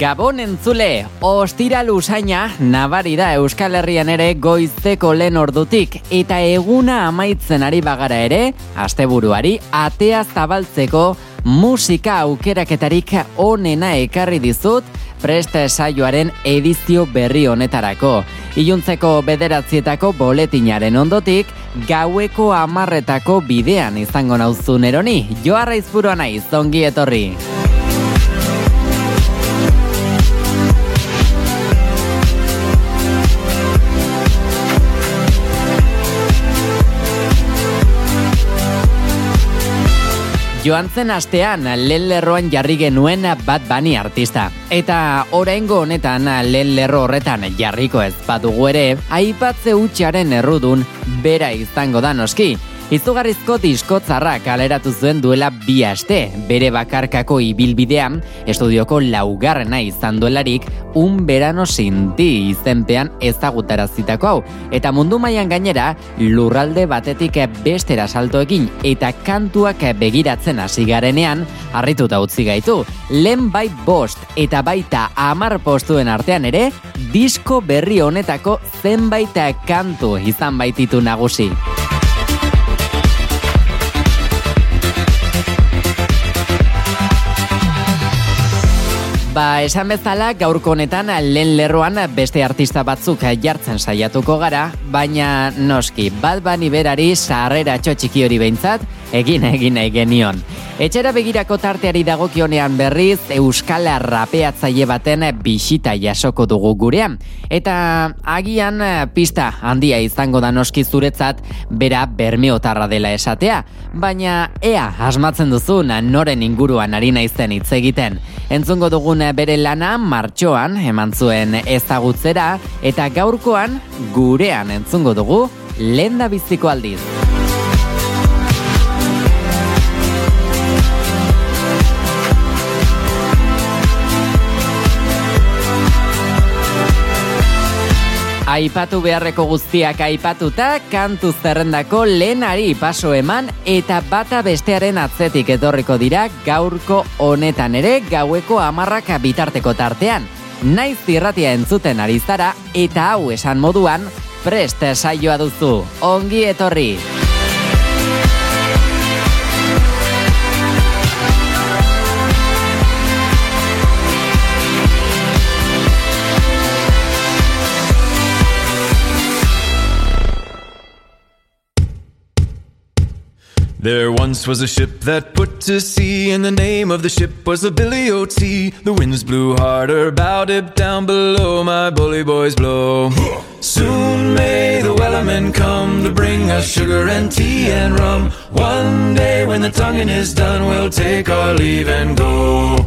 Gabon entzule, ostira lusaina, nabari da Euskal Herrian ere goizteko lehen ordutik, eta eguna amaitzen ari bagara ere, asteburuari atea zabaltzeko musika aukeraketarik onena ekarri dizut, preste saioaren edizio berri honetarako. Iluntzeko bederatzietako boletinaren ondotik, gaueko amarretako bidean izango nauzun eroni, joarra izburua nahi, zongi etorri. Joan zen astean lehen lerroan jarri genuen bat bani artista. Eta oraingo honetan lehen lerro horretan jarriko ez badugu ere, aipatze utxaren errudun bera izango da noski. Izugarrizko diskotzarra kaleratu zuen duela bi aste, bere bakarkako ibilbidean, estudioko laugarrena izan duelarik, un berano sinti izenpean ezagutarazitako hau. Eta mundu mailan gainera, lurralde batetik bestera saltoekin eta kantuak begiratzen hasi garenean, harrituta utzi gaitu. Lehen bai bost eta baita amar postuen artean ere, disko berri honetako zenbait kantu izan baititu nagusi. Ba, esan bezala, gaurko honetan lehen lerroan beste artista batzuk jartzen saiatuko gara, baina noski, bat bani berari sarrera txotxiki hori behintzat, egin egin nahi genion. Etxera begirako tarteari dagokionean berriz Euskal Rapeatzaile baten bisita jasoko dugu gurean. Eta agian pista handia izango da noski zuretzat bera bermeotarra dela esatea. Baina ea asmatzen duzun noren inguruan ari naizen hitz egiten. Entzungo dugun bere lana martxoan eman zuen ezagutzera eta gaurkoan gurean entzungo dugu lenda biziko aldiz. Aipatu beharreko guztiak aipatuta, kantu zerrendako lehenari paso eman eta bata bestearen atzetik etorriko dira gaurko honetan ere gaueko amarrak bitarteko tartean. Naiz irratia entzuten ari zara eta hau esan moduan preste saioa duzu. Ongi etorri! Once was a ship that put to sea, and the name of the ship was the Billy O.T. The winds blew harder, bowed it down below, my bully boys blow. Soon may the wellerman come to bring us sugar and tea and rum. One day when the tonguing is done, we'll take our leave and go.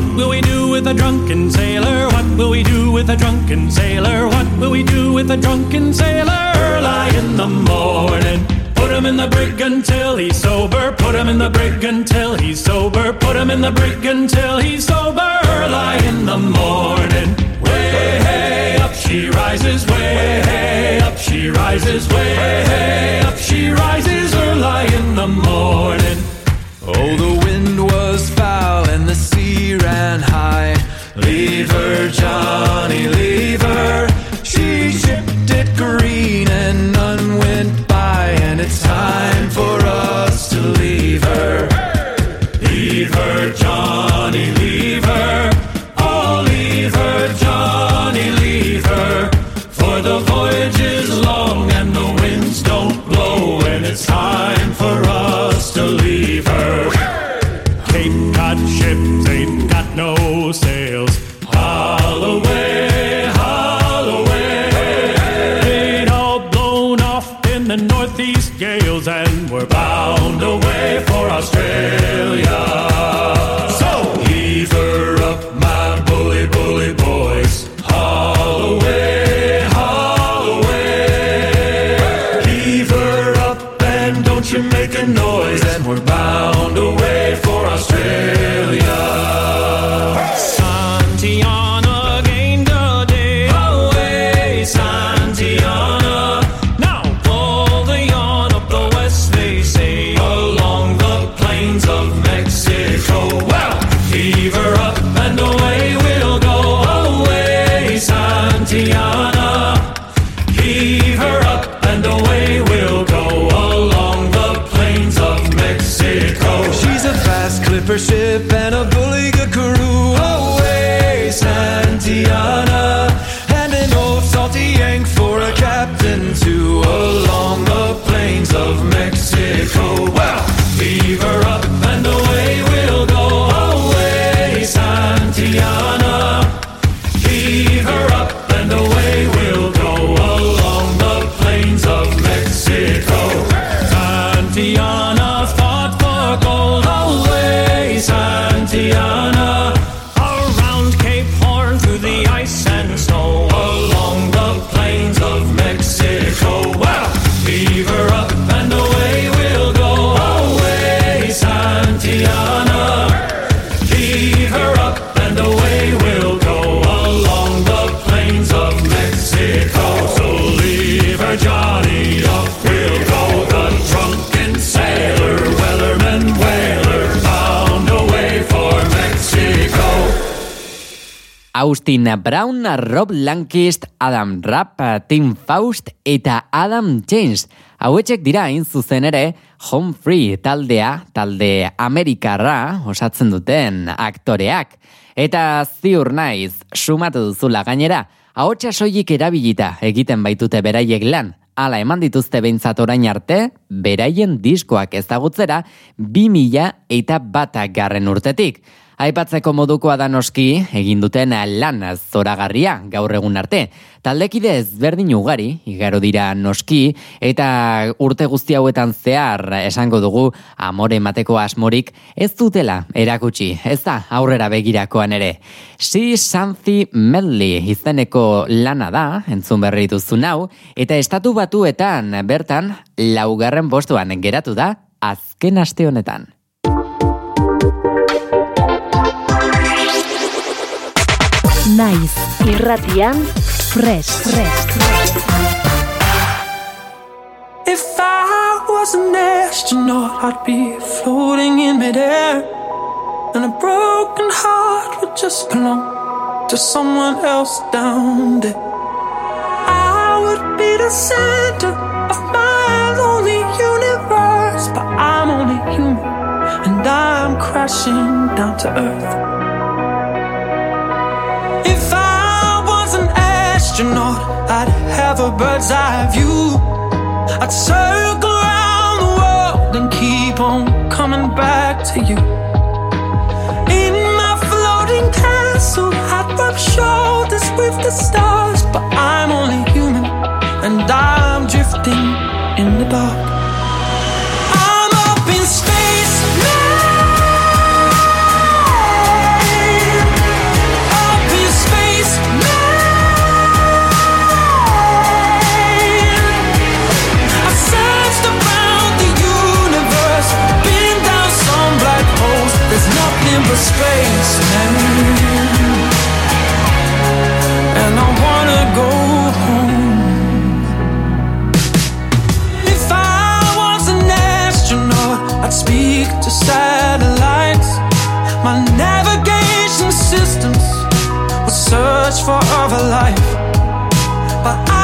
What will we do with a drunken sailor? What will we do with a drunken sailor? What will we do with a drunken sailor? Early in the morning. Put him in the brig until he's sober. Put him in the brig until he's sober. Put him in the brig until he's sober. Early in the morning. Way hey up she rises. Way hey up she rises. Way hey up she rises. Early in the morning. Oh, the wind was foul and the sea ran high. Leave her, Johnny, leave her. She shipped it green and none went by, and it's time for us to leave her. Leave her, Johnny, leave her. Oh, leave her, Johnny, leave her. For the voyage is long and the winds don't blow, and it's time for us to leave her. Cape Cod ships ain't got no sails. Austin Brown, Rob Lankist, Adam Rapp, Tim Faust eta Adam James. Hauetxek dira hain zuzen ere Home Free taldea, talde Amerikarra osatzen duten aktoreak. Eta ziur naiz, sumatu duzula gainera, ahotsa soilik erabilita egiten baitute beraiek lan. Hala eman dituzte behintzat orain arte, beraien diskoak ezagutzera 2000 eta batak garren urtetik. Aipatzeko modukoa da noski, egin duten lan zoragarria gaur egun arte. Taldekide ezberdin ugari, igaro dira noski, eta urte guzti hauetan zehar esango dugu amore emateko asmorik ez dutela erakutsi, ez da aurrera begirakoan ere. Si Santhi Medley izeneko lana da, entzun berri duzu nau, eta estatu batuetan bertan laugarren postuan geratu da azken aste honetan. Naiz irratian fresh fresh. If I was an astronaut, I'd be floating in midair. And a broken heart would just belong to someone else down there. I would be the center of my lonely universe. But I'm only human, and I'm crashing down to earth. If I was an astronaut, I'd have a bird's eye view. I'd circle around the world and keep on coming back to you. In my floating castle, I'd rub shoulders with the stars, but I'm only human and I'm drifting in the dark. I'm up in space space, man. And I wanna go home. If I was an astronaut, I'd speak to satellites. My navigation systems would search for other life. But I'd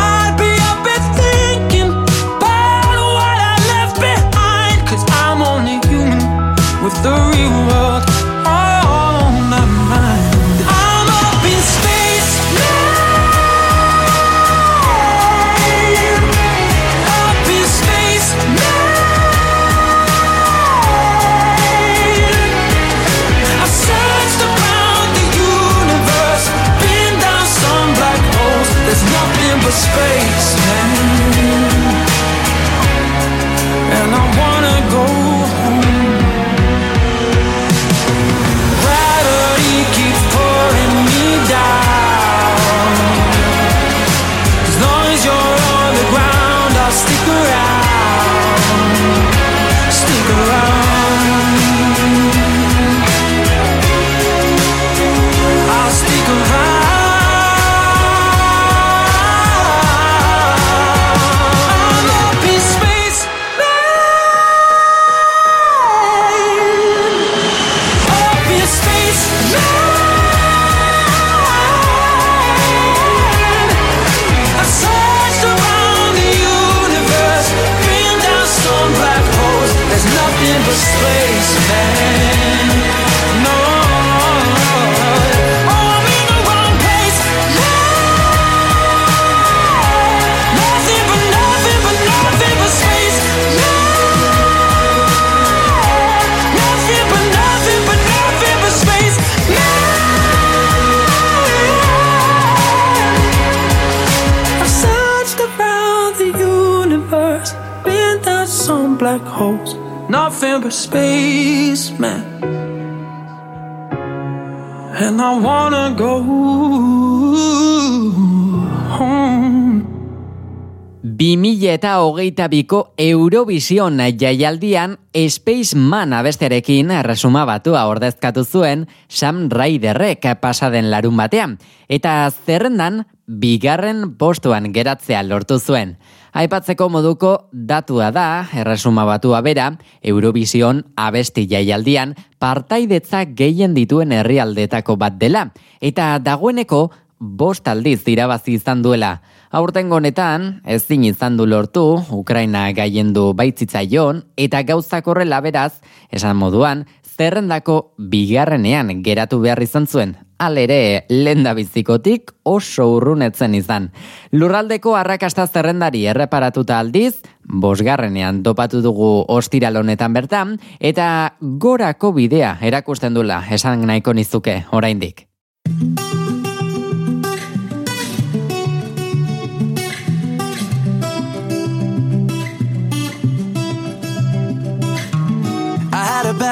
2000 eta hogeita biko Eurovision jaialdian Space Man abesterekin resuma batua ordezkatu zuen Sam Raiderrek pasaden larun batean, eta zerrendan bigarren postuan geratzea lortu zuen. Aipatzeko moduko datua da, erresuma batua bera, Eurovision abesti jaialdian partaidetza gehien dituen herrialdetako bat dela, eta dagoeneko bost aldiz irabazi izan duela. Aurten honetan, ezin izan du lortu, Ukraina gaien du baitzitzaion, eta gauzak horrela beraz, esan moduan, zerrendako bigarrenean geratu behar izan zuen, alere lenda bizikotik oso urrunetzen izan. Lurraldeko arrakasta zerrendari erreparatuta aldiz, bosgarrenean topatu dugu ostiralonetan bertan, eta gorako bidea erakusten dula esan nahiko nizuke oraindik.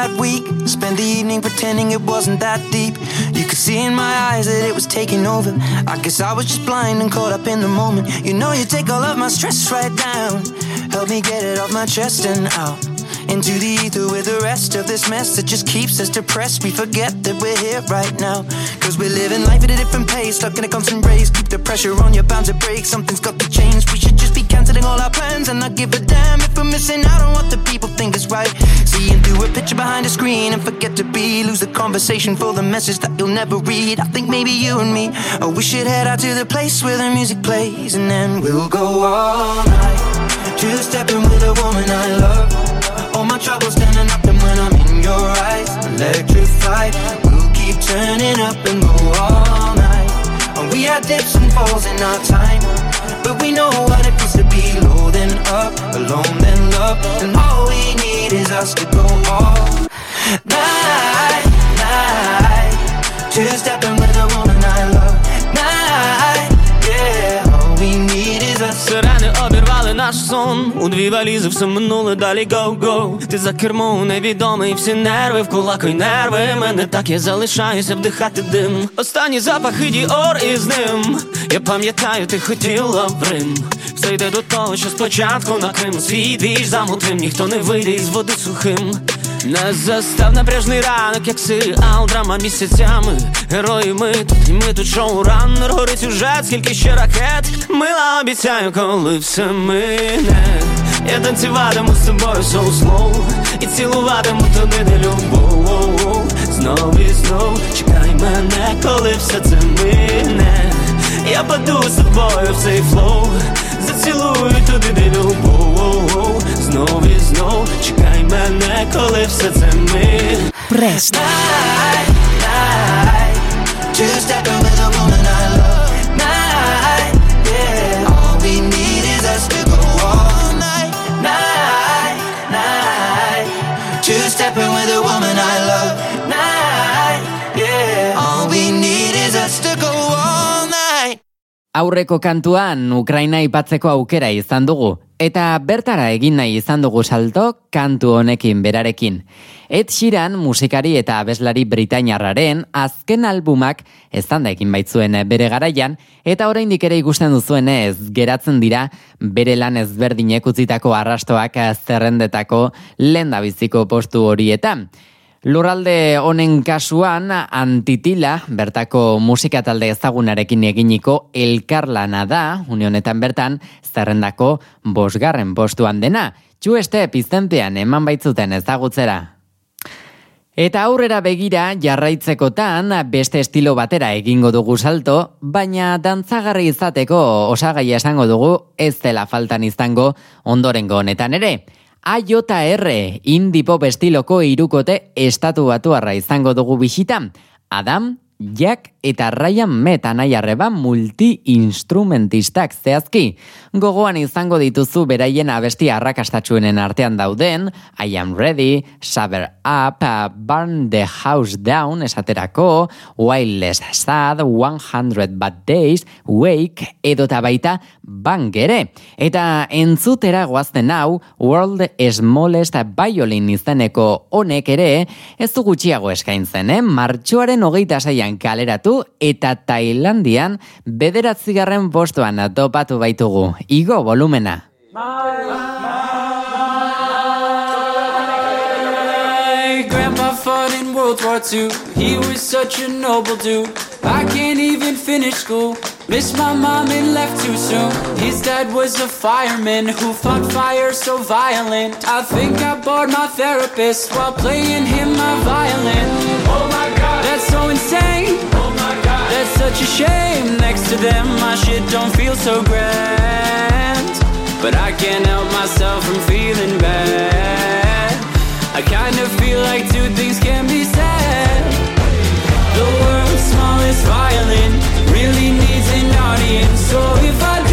Bad week. Spent the evening pretending it wasn't that deep. You could see in my eyes that it was taking over. I guess I was just blind and caught up in the moment. You know, you take all of my stress right down. Help me get it off my chest and out into the ether with the rest of this mess that just keeps us depressed. We forget that we're here right now. Cause we're living life at a different pace, stuck in a constant race. Keep the pressure on, you're bound to break. Something's got to change. We should be canceling all our plans and not give a damn if we're missing out on what the people think is right. Seeing through a picture behind a screen and forget to be. Lose the conversation for the message that you'll never read. I think maybe you and me, oh, we should head out to the place where the music plays and then we'll go all night. Two stepping with a woman I love. All my troubles standing up and when I'm in your eyes Electrified We'll keep turning up and go all night we had dips and falls in our time But we know what it feels to be low then up Alone then love. And all we need is us to go all night, night Two stepping наш сон. У дві валізи все минуле далі гоу-гоу. Ти за кермом невідомий, всі нерви в кулаку й нерви. Мене так я залишаюся вдихати дим. Останні запахи діор із ним. Я пам'ятаю, ти хотіла в Рим. Все йде до того, що спочатку на Крим. Свій двіж замутим, ніхто не вийде із води сухим не застав напряжний ранок, як серіал, драма місяцями. Герої ми тут, і ми тут шоу ран Горить сюжет, скільки ще ракет. Мила обіцяю, коли все мине. Я танцюватиму з тобою соу slow І цілуватиму туди, де любов Знов і знов чекай мене, коли все це мине. Я паду з тобою в цей флоу Зацілую туди, де любов Знов і знов чекай мене, коли все це ми Прес. Night, night Two stepping with a woman I love Night, yeah All we need is us to go all night Night, night Two stepping with a woman I love Night, yeah All we need is us to go all night Aurreko kantuan Ukraina ipatzeko aukera izan dugu, eta bertara egin nahi izan dugu salto kantu honekin berarekin. Ed Sheeran musikari eta abeslari britainarraren azken albumak ezan da egin baitzuen bere garaian, eta oraindik ere ikusten duzuenez geratzen dira bere lan ezberdinek utzitako arrastoak zerrendetako lehen postu horietan. Lurralde honen kasuan antitila, bertako musika talde ezagunarekin eginiko elkarlana da, unionetan bertan, zerrendako bosgarren postuan dena. Txueste pizentean eman baitzuten ezagutzera. Eta aurrera begira jarraitzekotan beste estilo batera egingo dugu salto, baina dantzagarri izateko osagai esango dugu ez dela faltan izango ondorengo honetan ere. AJR indie pop estiloko irukote estatu batuarra izango dugu bisita, Adam Jack eta Ryan Met anaiarreba multi-instrumentistak zehazki. Gogoan izango dituzu beraien abesti arrakastatxuenen artean dauden, I am ready, Saber up, burn the house down esaterako, Wildless sad, 100 bad days, wake, edota baita bangere. Eta entzutera goazten hau, World Smallest Violin izeneko honek ere, ez du gutxiago eskaintzen, eh? Martxoaren hogeita saian kaleratu eta Tailandian bederatzigarren postuan topatu baitugu. Igo volumena. My grandpa fought in World War II. He was such a noble dude. I can't even finish school. Missed my mom and left too soon. His dad was a fireman who fought fire so violent. I think I bored my therapist while playing him my violin. That's so insane. Oh my god, that's such a shame. Next to them, my shit don't feel so grand. But I can't help myself from feeling bad. I kind of feel like two things can be said. The world's smallest violin really needs an audience. So if I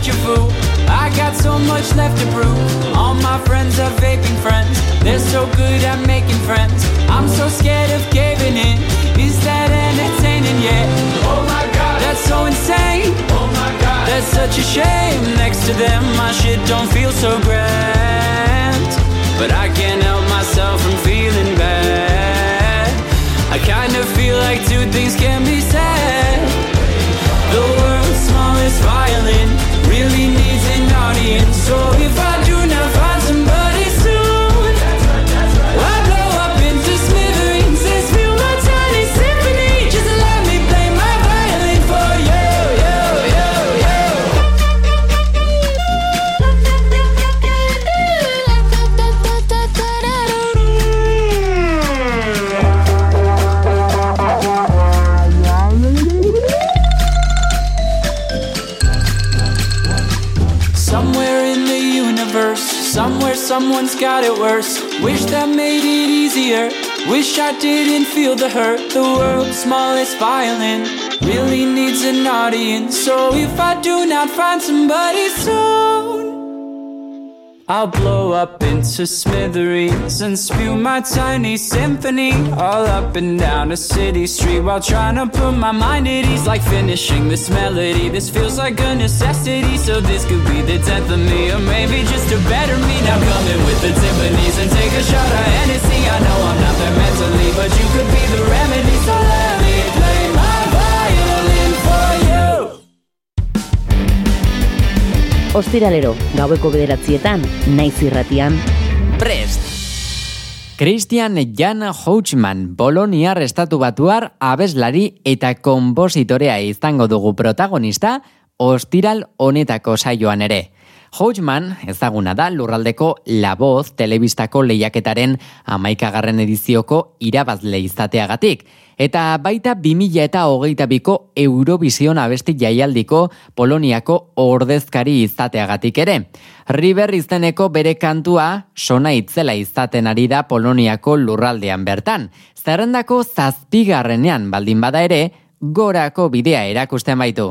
such a fool. I got so much left to prove. All my friends are vaping friends. They're so good at making friends. I'm so scared of caving in. Is that entertaining yet? Oh my god, that's so insane. Oh my god, that's such a shame. Next to them, my shit don't feel so grand. But I can't help myself from feeling bad. I kind of feel like two things can be said. The world's smallest violin really needs an audience. So if I hurt. The world's smallest violin really needs an audience. So if I do not find somebody soon, I'll blow up into smithereens and spew my tiny symphony all up and down a city street while trying to put my mind at ease. Like finishing this melody, this feels like a necessity. So this could be the death of me, or maybe just a better me. Now come in with the timpanis and take a shot of Hennessy. I know I'm not there mentally, but you could be the remedy. So Ostiralero, gaueko bederatzietan, naiz irratian, Prest! Christian Jan Houtman, Boloniar estatu batuar, abeslari eta konpositorea izango dugu protagonista, ostiral honetako saioan ere. Houtman, ezaguna da lurraldeko La Voz telebistako lehiaketaren amaikagarren edizioko irabazle izateagatik, eta baita 2000 eta hogeita biko Eurovision abesti jaialdiko Poloniako ordezkari izateagatik ere. River izeneko bere kantua sona itzela izaten ari da Poloniako lurraldean bertan. Zerrendako zazpigarrenean baldin bada ere, gorako bidea erakusten baitu.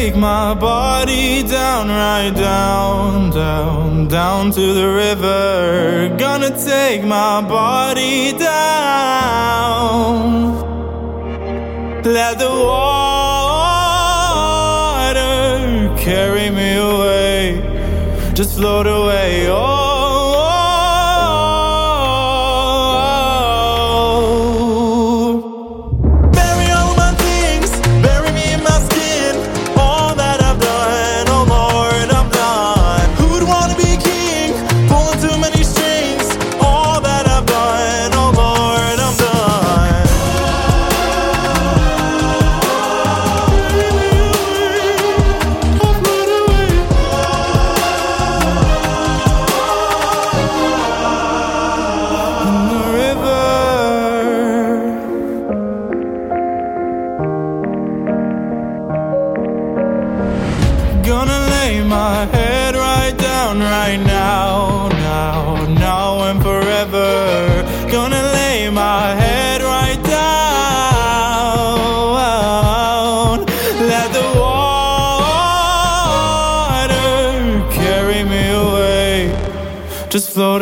Take my body down, right down, down, down to the river. Gonna take my body down. Let the water carry me away, just float away. Oh,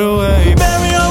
away. Bury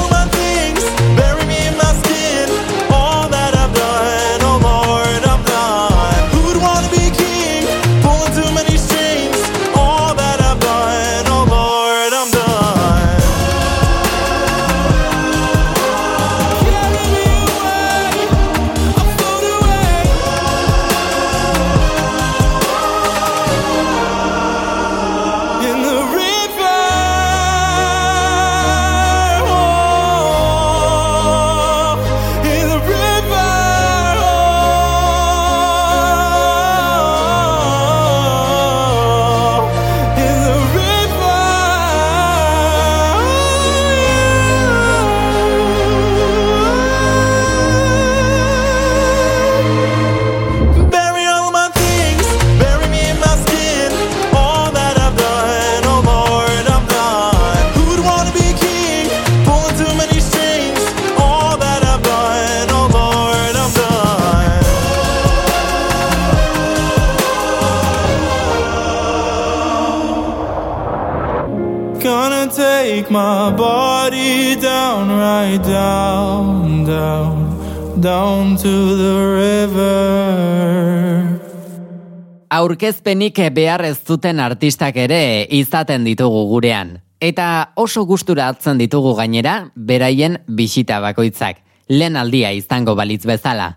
Aurkezpenik behar ez zuten artistak ere izaten ditugu gurean. Eta oso gustura hartzen ditugu gainera, beraien bisita bakoitzak. Lehen aldia izango balitz bezala.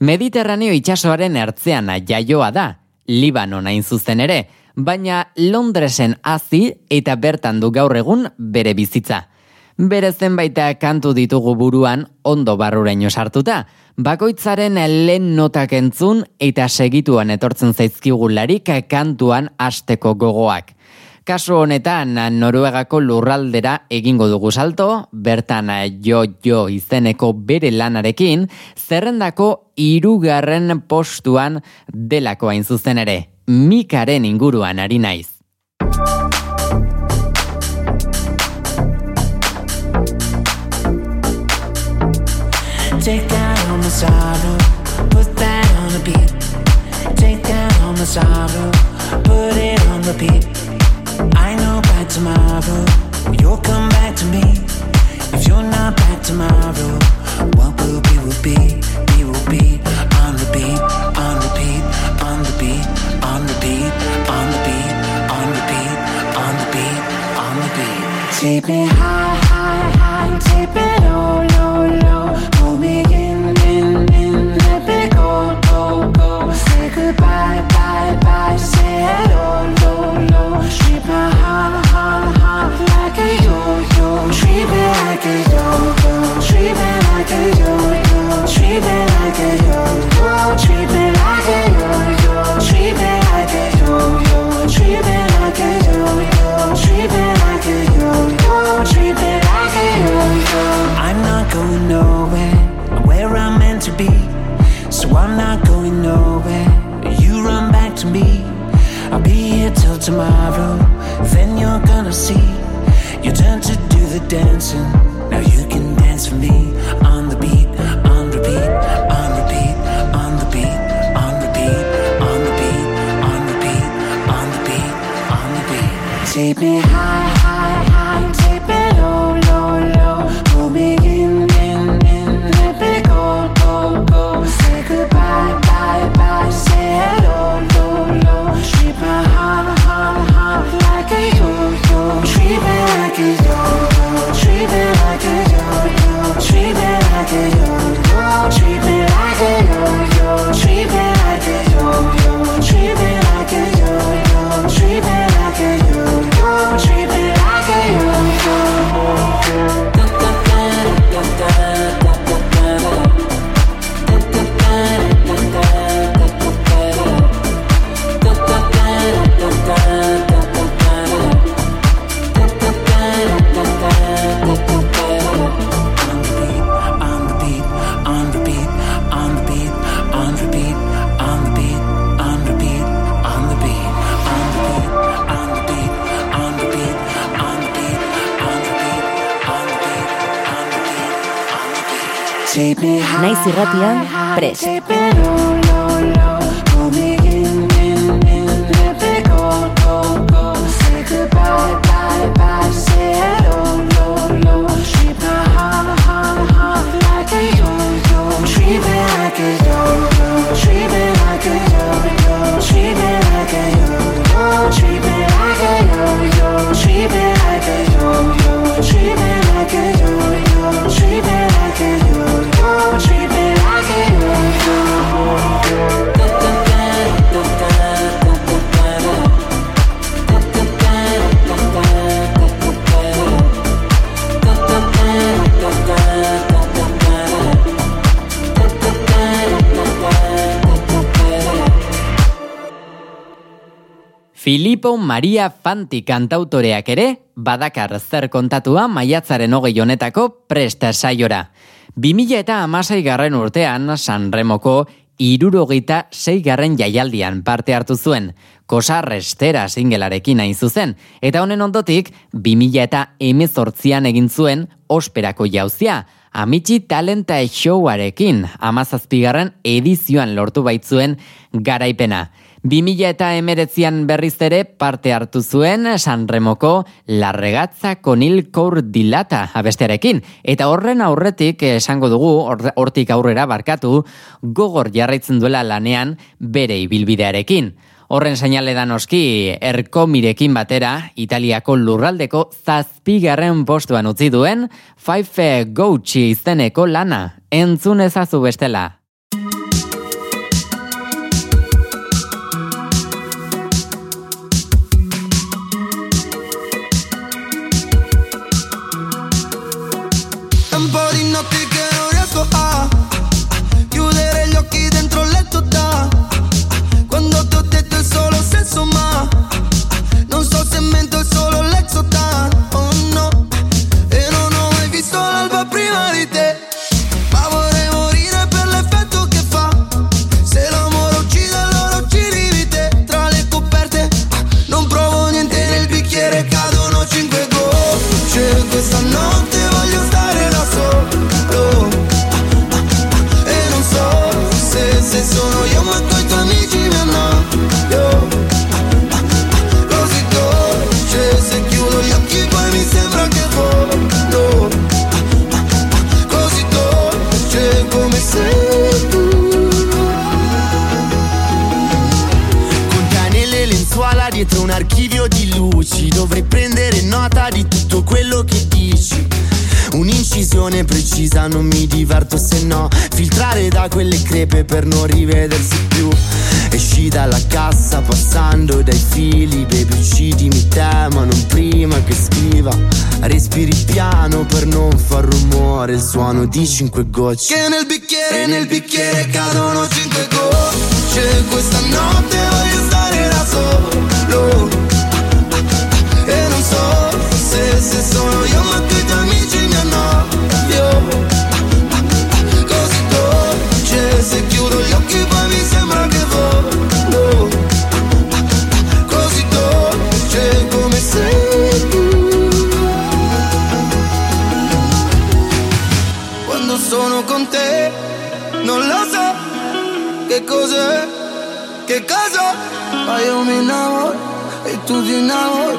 Mediterraneo itsasoaren ertzean jaioa da, Libanon hain zuzen ere, baina Londresen hazi eta bertan du gaur egun bere bizitza. Bere zenbaita kantu ditugu buruan ondo barruraino sartuta, bakoitzaren lehen notak entzun eta segituan etortzen zaizkigularik kantuan asteko gogoak. Kasu honetan, Noruegako lurraldera egingo dugu salto, bertan jo-jo izeneko bere lanarekin, zerrendako hirugarren postuan delako hain zuzen ere, mikaren inguruan ari naiz. Take down the sorrow, put beat. Take down the sorrow, put it on. I know by tomorrow you'll come back to me. If you're not back tomorrow, what will be will be, be will be on on on on on on on. Take me high, tomorrow. Then you're gonna see. You turn to do the dancing. Now you can dance for me on the beat, on repeat, on repeat, on the beat, on repeat, on the beat, on repeat, on the beat, on the beat. Take me high, Naiz irratian, prest. Filippo Maria Fanti kantautoreak ere, badakar zer kontatua maiatzaren hogei honetako presta saiora. 2000 eta amasei garren urtean, Sanremoko irurogeita sei garren jaialdian parte hartu zuen, kosa restera singelarekin hain zuzen, eta honen ondotik, 2000 eta emezortzian egin zuen osperako jauzia, Amitsi Talenta Showarekin, amazazpigarren edizioan lortu baitzuen garaipena. 2000 eta emeretzian berriz ere parte hartu zuen Sanremoko larregatza konil kour dilata abestearekin. Eta horren aurretik esango dugu, hor- hortik aurrera barkatu, gogor jarraitzen duela lanean bere ibilbidearekin. Horren seinale da noski, erkomirekin batera, Italiako lurraldeko zazpigarren postuan utzi duen, Five Gouchi izeneko lana, entzun ezazu bestela. Suono di cinque gocce. Che nel bicchiere, nel bicchiere cadono cinque gocce. Questa notte voglio stare da solo. E non so se, se sono io ma coi Io mi innamoro e tu ti innamori.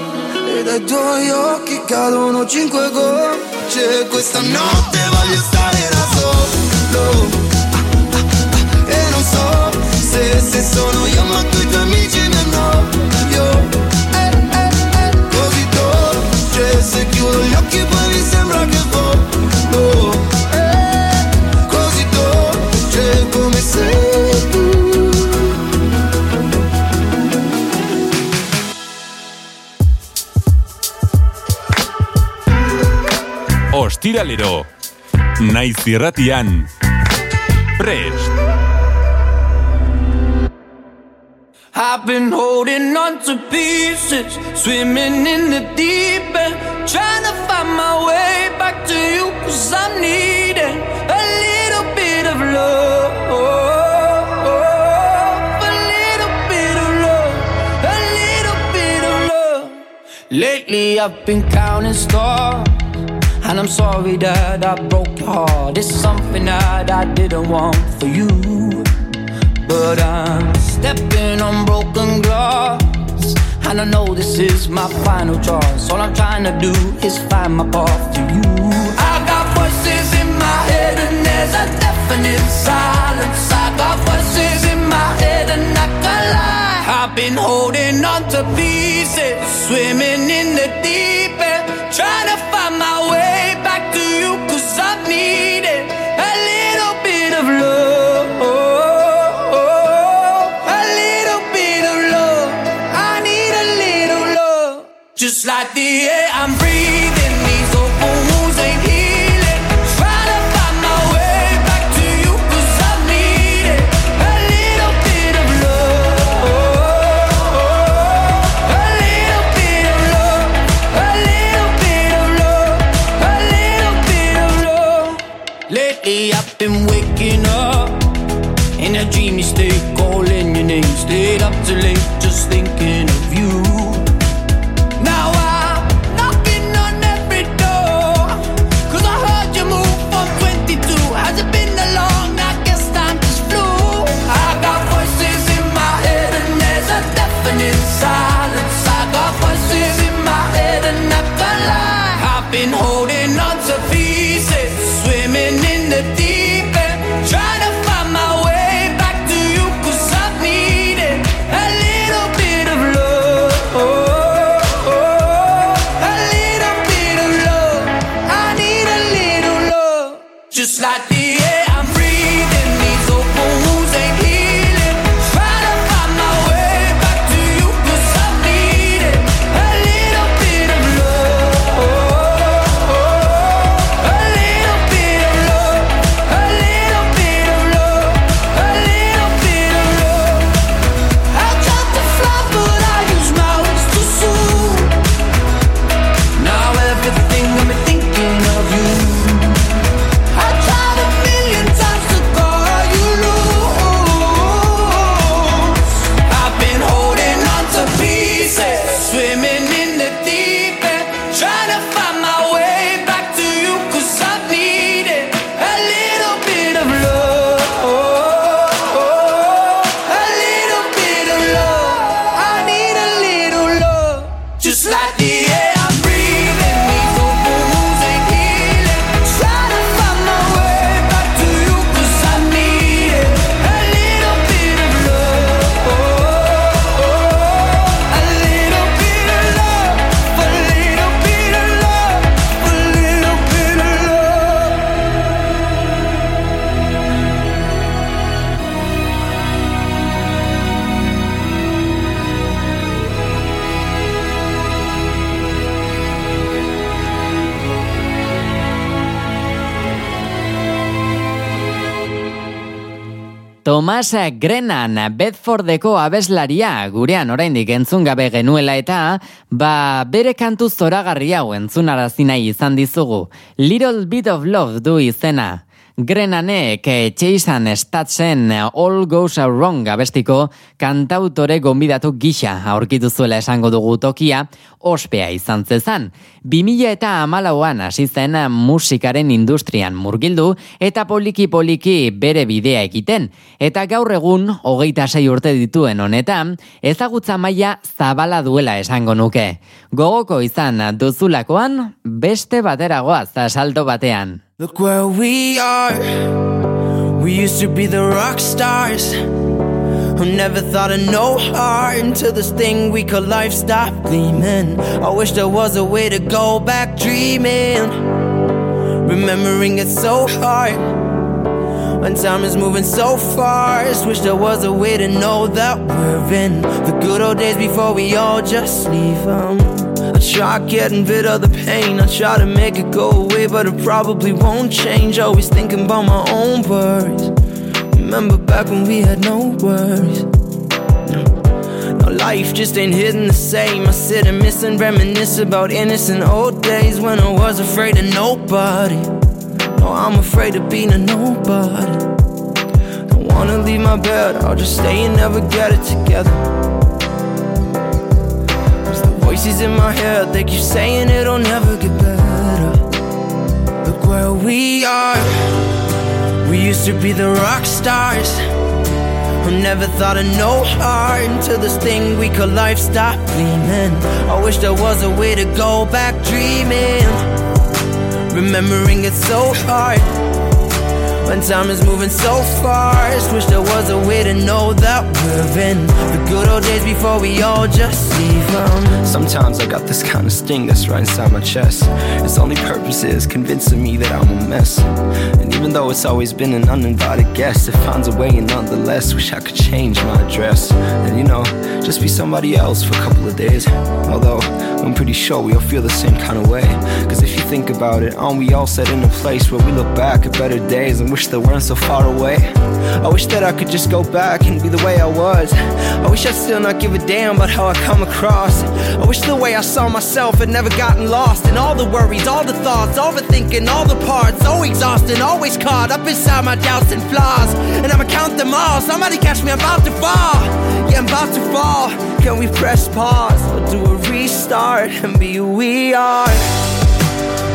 E dai tuoi occhi cadono cinque gocce. Questa notte voglio stare da solo. Ah, ah, ah, E non so se, se sono io ma coi tuoi amici mi annoio. Eh, eh, eh, Così dolce. Se chiudo gli occhi poi mi sembra che volo Ostiralero. Naiz irratian. Prest. I've been holding on to pieces, swimming in the deep end, trying to find my way back to you, cause I'm needing a little bit of love. Lately I've been counting stars, And I'm sorry that I broke your heart. It's something that I didn't want for you. But I'm stepping on broken glass. And I know this is my final choice. All I'm trying to do is find my path to you. I got voices in my head, and there's a deafening silence. I got voices in my head, and I can lie. I've been holding on to pieces, swimming in the deep end, trying to Just like the air I'm breathing, Tomas Grenan, Bedfordeko abeslaria, gurean oraindik entzun gabe genuela eta, ba, bere kantu zoragarri hau entzunarazi nahi izan dizugu. Little Bit of Love du izena. Grenanek Chasean Statsen All Goes Wrong abestiko kantautore gonbidatu gisa aurkitu zuela esango dugu tokia, ospea izan zezan. 2000 eta amalauan hasi zen musikaren industrian murgildu eta poliki-poliki bere bidea egiten. Eta gaur egun, hogeita sei urte dituen honetan, ezagutza maila zabala duela esango nuke. Gogoko izan duzulakoan, beste bateragoaz salto batean. Look where we are. We used to be the rock stars who never thought of no heart until this thing we call life stopped gleaming. I wish there was a way to go back dreaming. Remembering it so hard when time is moving so fast. Wish there was a way to know that we're in the good old days before we all just leave 'em. I try getting rid of the pain. I try to make it go away, but it probably won't change. Always thinking about my own worries. Remember back when we had no worries. No, no, life just ain't hitting the same. I sit and miss and reminisce about innocent old days when I was afraid of nobody. No, I'm afraid of being a nobody. Don't wanna leave my bed, I'll just stay and never get it together. Voices in my head, they keep saying it'll never get better. look where we are. We used to be the rock stars. Who never thought of no heart until this thing we call life stopped gleaming. I wish there was a way to go back dreaming. Remembering it so hard. When time is moving so fast, wish there was a way to know that we're in the good old days before we all just leave them. Sometimes I got this kind of sting that's right inside my chest. Its only purpose is convincing me that I'm a mess. And even though it's always been an uninvited guest, it finds a way and nonetheless wish I could change my address. And you know, just be somebody else for a couple of days. Although I'm pretty sure we all feel the same kind of way. Cause if you think about it, aren't we all set in a place where we look back at better days and wish they weren't so far away? I wish that I could just go back and be the way I was. I wish I'd still not give a damn about how I come across. I wish the way I saw myself had never gotten lost in all the worries, all the thoughts, overthinking, all the parts. So exhausting, always caught up inside my doubts and flaws. And I'ma count them all. Somebody catch me, I'm about to fall. Yeah, I'm about to fall. Can we press pause or do a restart and be who we are?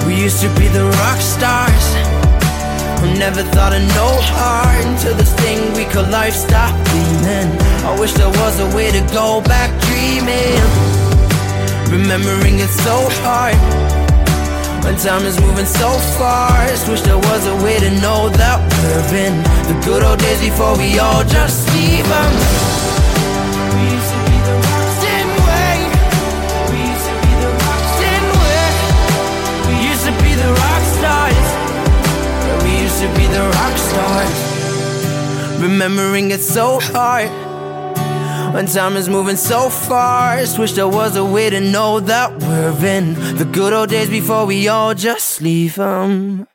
We used to be the rock stars. Who never thought of no heart until this thing we call life stopped gleaming. I wish there was a way to go back dreaming. Remembering it so hard. When time is moving so fast, wish there was a way to know that we're in the good old days before we all just leave 'em. To be the rock stars. Remembering it so hard. When time is moving so fast, wish there was a way to know that we're in the good old days before we all just leave 'em.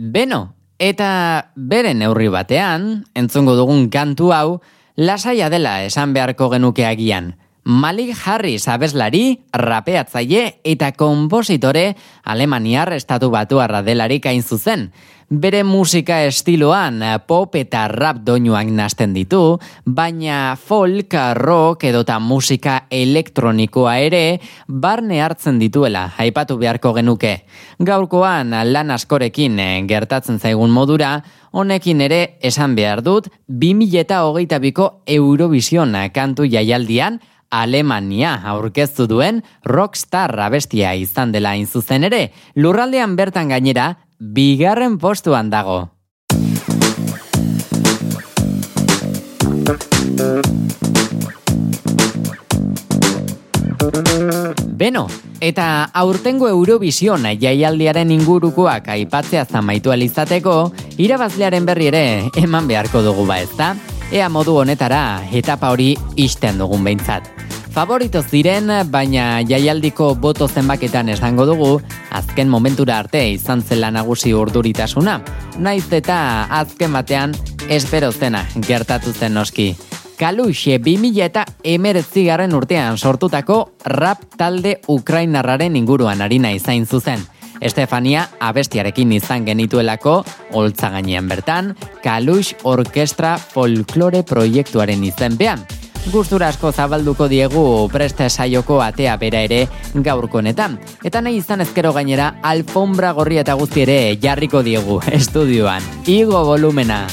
Beno, eta bere neurri batean, entzungo dugun kantu hau, lasaia dela esan beharko genuke agian. Malik Harris abeslari, rapeatzaile eta konpositore alemaniar estatu batuarra delarik hain zuzen. Bere musika estiloan pop eta rap doinuak nasten ditu, baina folk, rock edota musika elektronikoa ere barne hartzen dituela, aipatu beharko genuke. Gaurkoan lan askorekin eh, gertatzen zaigun modura, honekin ere esan behar dut 2022ko Eurovision kantu jaialdian Alemania aurkeztu duen rockstar abestia izan dela hain zuzen ere, lurraldean bertan gainera, bigarren postuan dago. Beno, eta aurtengo Eurovision jaialdiaren ingurukoak aipatzea zamaitu alizateko, irabazlearen berri ere eman beharko dugu ba ezta? Ea modu honetara etapa hori isten dugun behintzat. Favoritoz diren, baina jaialdiko boto zenbaketan esango dugu, azken momentura arte izan zela nagusi urduritasuna. Naiz eta azken batean espero zena gertatu zen noski. Kaluxe 2000 eta emeretzigarren urtean sortutako rap talde Ukrainarraren inguruan harina izain zuzen. Estefania abestiarekin izan genituelako holtza gainean bertan, Kalux Orkestra Folklore proiektuaren izenpean Gustura asko zabalduko diegu preste saioko atea bera ere gaurko honetan. Eta nahi izan ezkero gainera alfombra gorri eta guzti ere jarriko diegu estudioan. Igo volumena.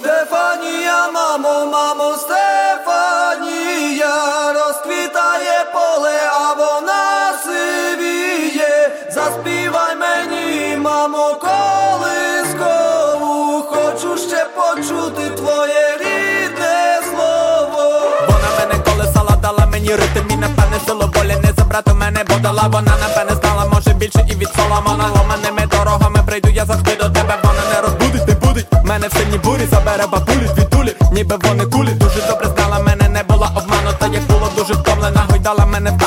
Стефанія, мамо, мамо, Стефанія, розквітає поле, а вона сивіє. Заспівай мені, мамо, Не мене бодала Вона напевне знала, може більше і від Соломона. Ломаними дорогами прийду я завжди до тебе Вона не розбудить, не будить. Мене в сильній бурі забере бабулі звідулі Ніби вони кулі. Дуже добре знала мене, не була обманута Як було дуже втомлена, гойдала мене в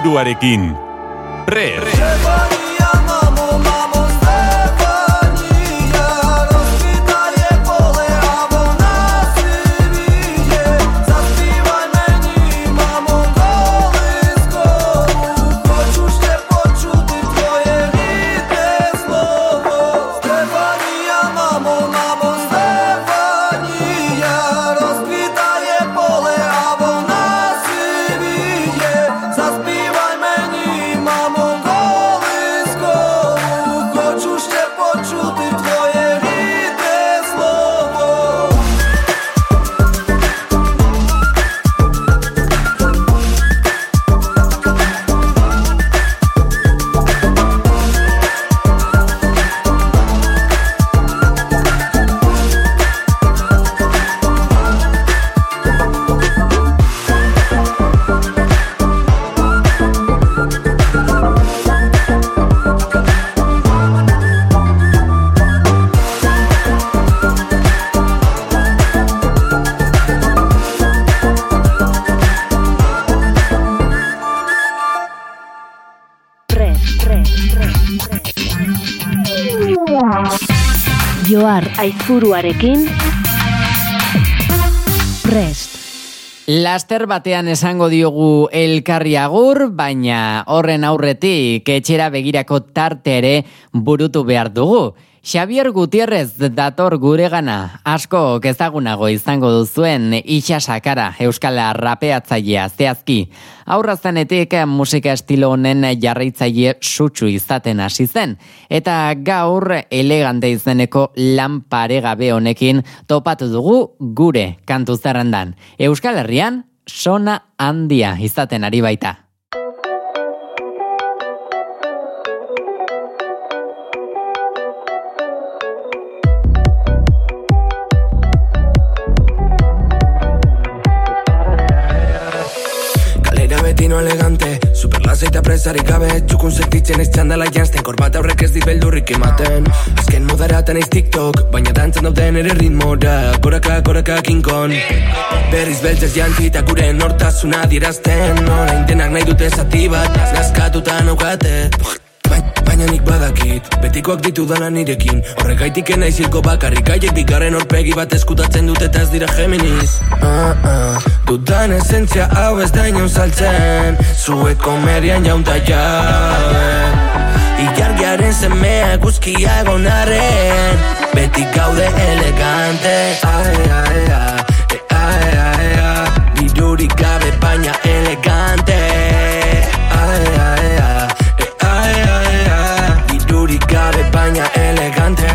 Joarra Joar aizuruarekin Prest. Laster batean esango diogu elkarri agur, baina horren aurretik etxera begirako tarte ere burutu behar dugu. Xavier Gutierrez dator guregana, asko ezagunago izango duzuen isa sakara euskal rapeatzailea zehazki. Aurra zanetik musika estilo honen jarraitzaile sutsu izaten hasi zen, eta gaur elegante izeneko lan paregabe honekin topatu dugu gure kantu zerrendan. Euskal Herrian, sona handia izaten ari baita. Kalera beti no elegante Super lasa eta presarik gabe Txukun sentitzen ez txandala jantzen Korbata horrek ez dit beldurrik ematen Azken modaraten ez TikTok Baina dantzan dauten ere ritmora Goraka, goraka, King Kong. Berriz beltzez jantzi eta gure nortasuna dierazten Orain denak nahi dute zati bat Nazkatuta naukate. Ba- Baina nik badakit, betikoak ditu dana nirekin. Horregaitik naiz hilko bakarrik Aiek bigarren horpegi bat eskutatzen dut eta ez dira Geminis ah, ah. Dudan esentzia hau ez da inoen saltzen. Zuek komerian jaunta jaben. Ilargiaren semea guzkia egon arren. Beti gaude elegante. Ai, ai, ai, e, ai, ai, ai. Dirurik gabe baina elegante elegante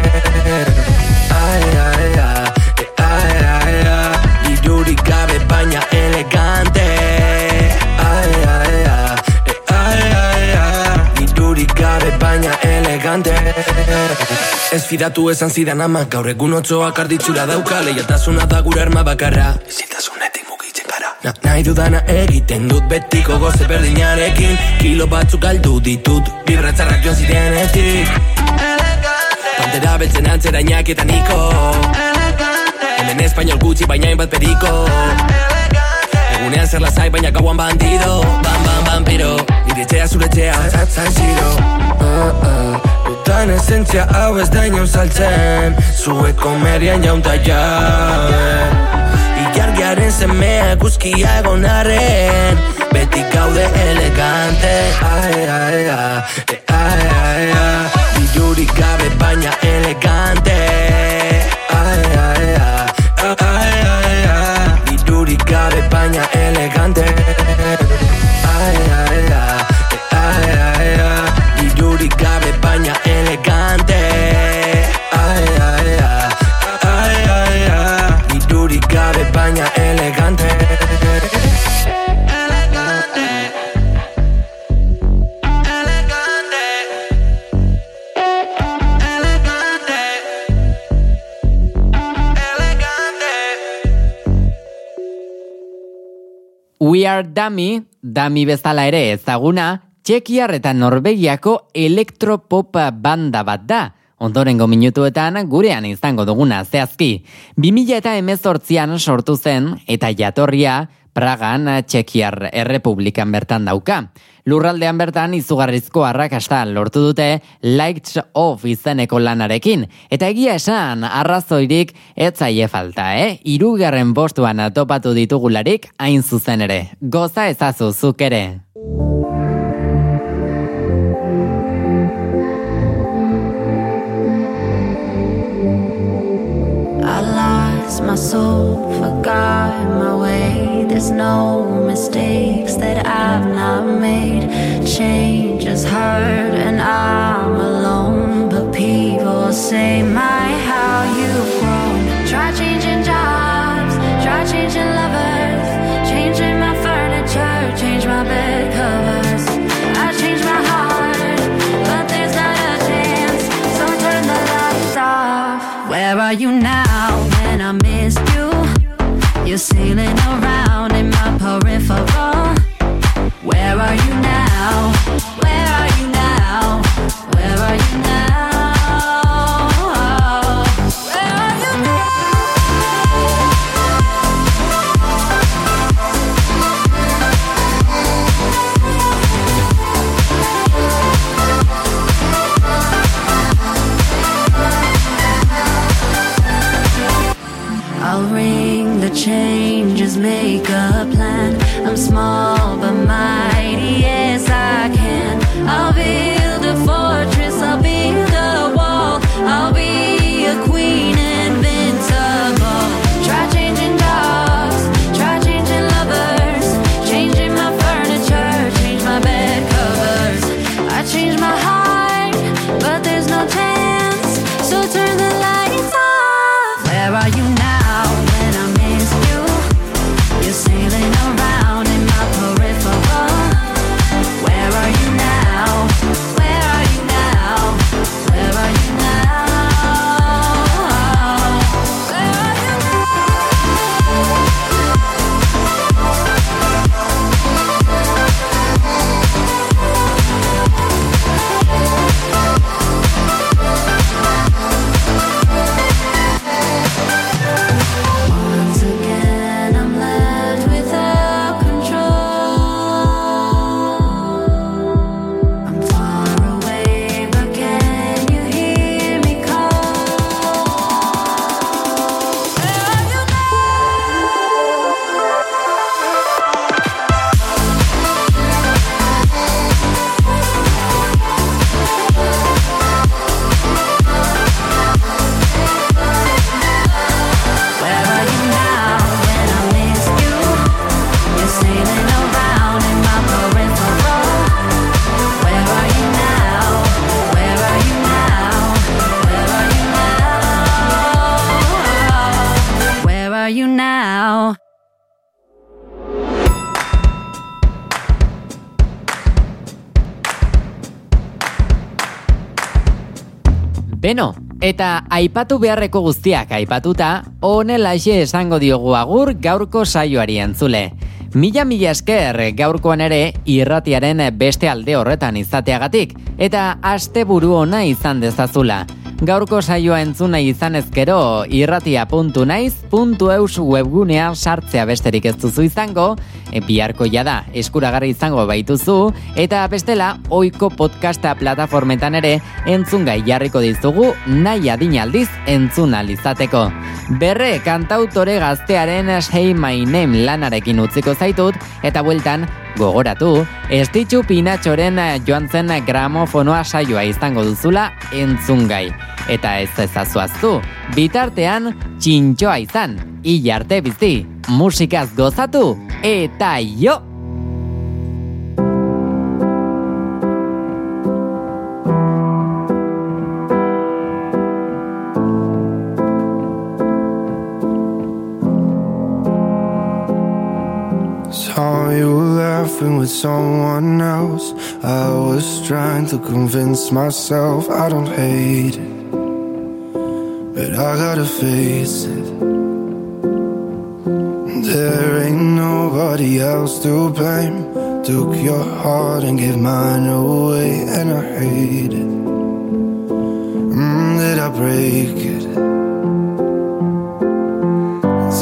Ai, ai, ai, e, ai, ai, ai Dirurik gabe baina elegante. Ai, ai, ai, e, ai, ai, ai Dirurik gabe baina elegante. Ez fidatu esan zidan ama Gaur egun otzoak arditzura dauka. Leiatasuna da gure arma bakarra. Gara. Na, nahi dudana egiten dut betiko goze berdinarekin Kilo batzuk galdu ditut Bibratzarrak joan zirenetik Pantera beltzen antzera eta niko. Hemen espainol gutxi baina hainbat periko. Egunean zer lasai baina gauan bandido. Bam, bam, vampiro Nire etxea zure etxea. Zatzan ziro ah, ah. Dutan esentzia hau ez da inoen saltzen. Zuek komerian jaunta jaben Ilargiaren semea guzkia egon arren. Beti gaude elegante. Ai, ai, ai, e, ai, ai, ai Dummy, Dummy bezala ere ezaguna, Txekiar eta Norvegiako elektropop banda bat da. Ondorengo minutuetan gurean izango duguna zehazki. 2000 eta sortu zen eta jatorria Pragan Txekiar Errepublikan bertan dauka. Lurraldean bertan izugarrizko arrakasta lortu dute Lights Off izeneko lanarekin. Eta egia esan, arrazoirik ez zaie falta, eh? Irugarren postuan topatu ditugularik hain zuzen ere. Goza ezazu zuk ere. My soul, forgot my way. There's no mistakes that I've not made. Change is hard and I'm alone. But people say, My, how you've grown. Try changing jobs, try changing lovers, changing my furniture, change my bed covers. I changed my heart, but there's not a chance. So turn the lights off. Where are you now when I missed you? You're sailing around if I for. Beno, eta aipatu beharreko guztiak aipatuta, honelaxe esango diogu agur gaurko saioari entzule. Mila mila esker gaurkoan ere irratiaren beste alde horretan izateagatik, eta asteburu ona izan dezazula. Gaurko saioa entzuna izan ezkero irratia.naiz.eus webgunean sartzea besterik ez duzu izango, e, biharko jada eskuragarri izango baituzu, eta bestela oiko podcasta plataformetan ere entzungai jarriko dizugu nahi adinaldiz entzun alizateko. Berre kantautore gaztearen Hey My Name lanarekin utziko zaitut, eta bueltan gogoratu, estitxu pinatxoren joan zen gramofonoa saioa izango duzula entzungai. Eta ez ezazuaztu, bitartean txintxoa izan, hilarte bizi, musikaz gozatu, eta jo! someone else. I was trying to convince myself I don't hate it, but I gotta face it. There ain't nobody else to blame. Took your heart and gave mine away, and I hate it. Mm, did I break it?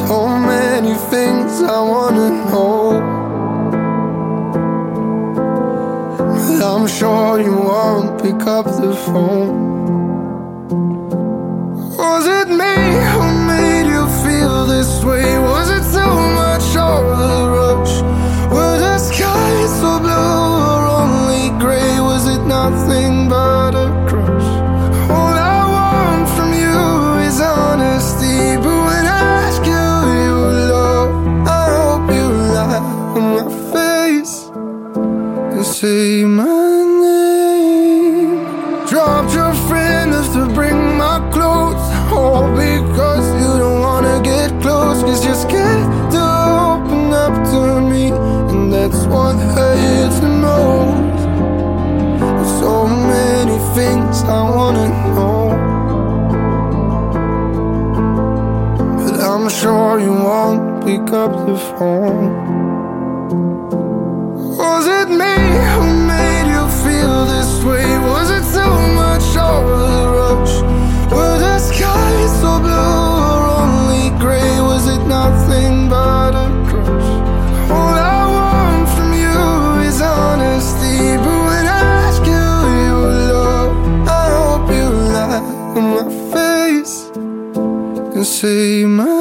So many things I wanna know. I'm sure you won't pick up the phone. But I'm sure you won't pick up the phone. say my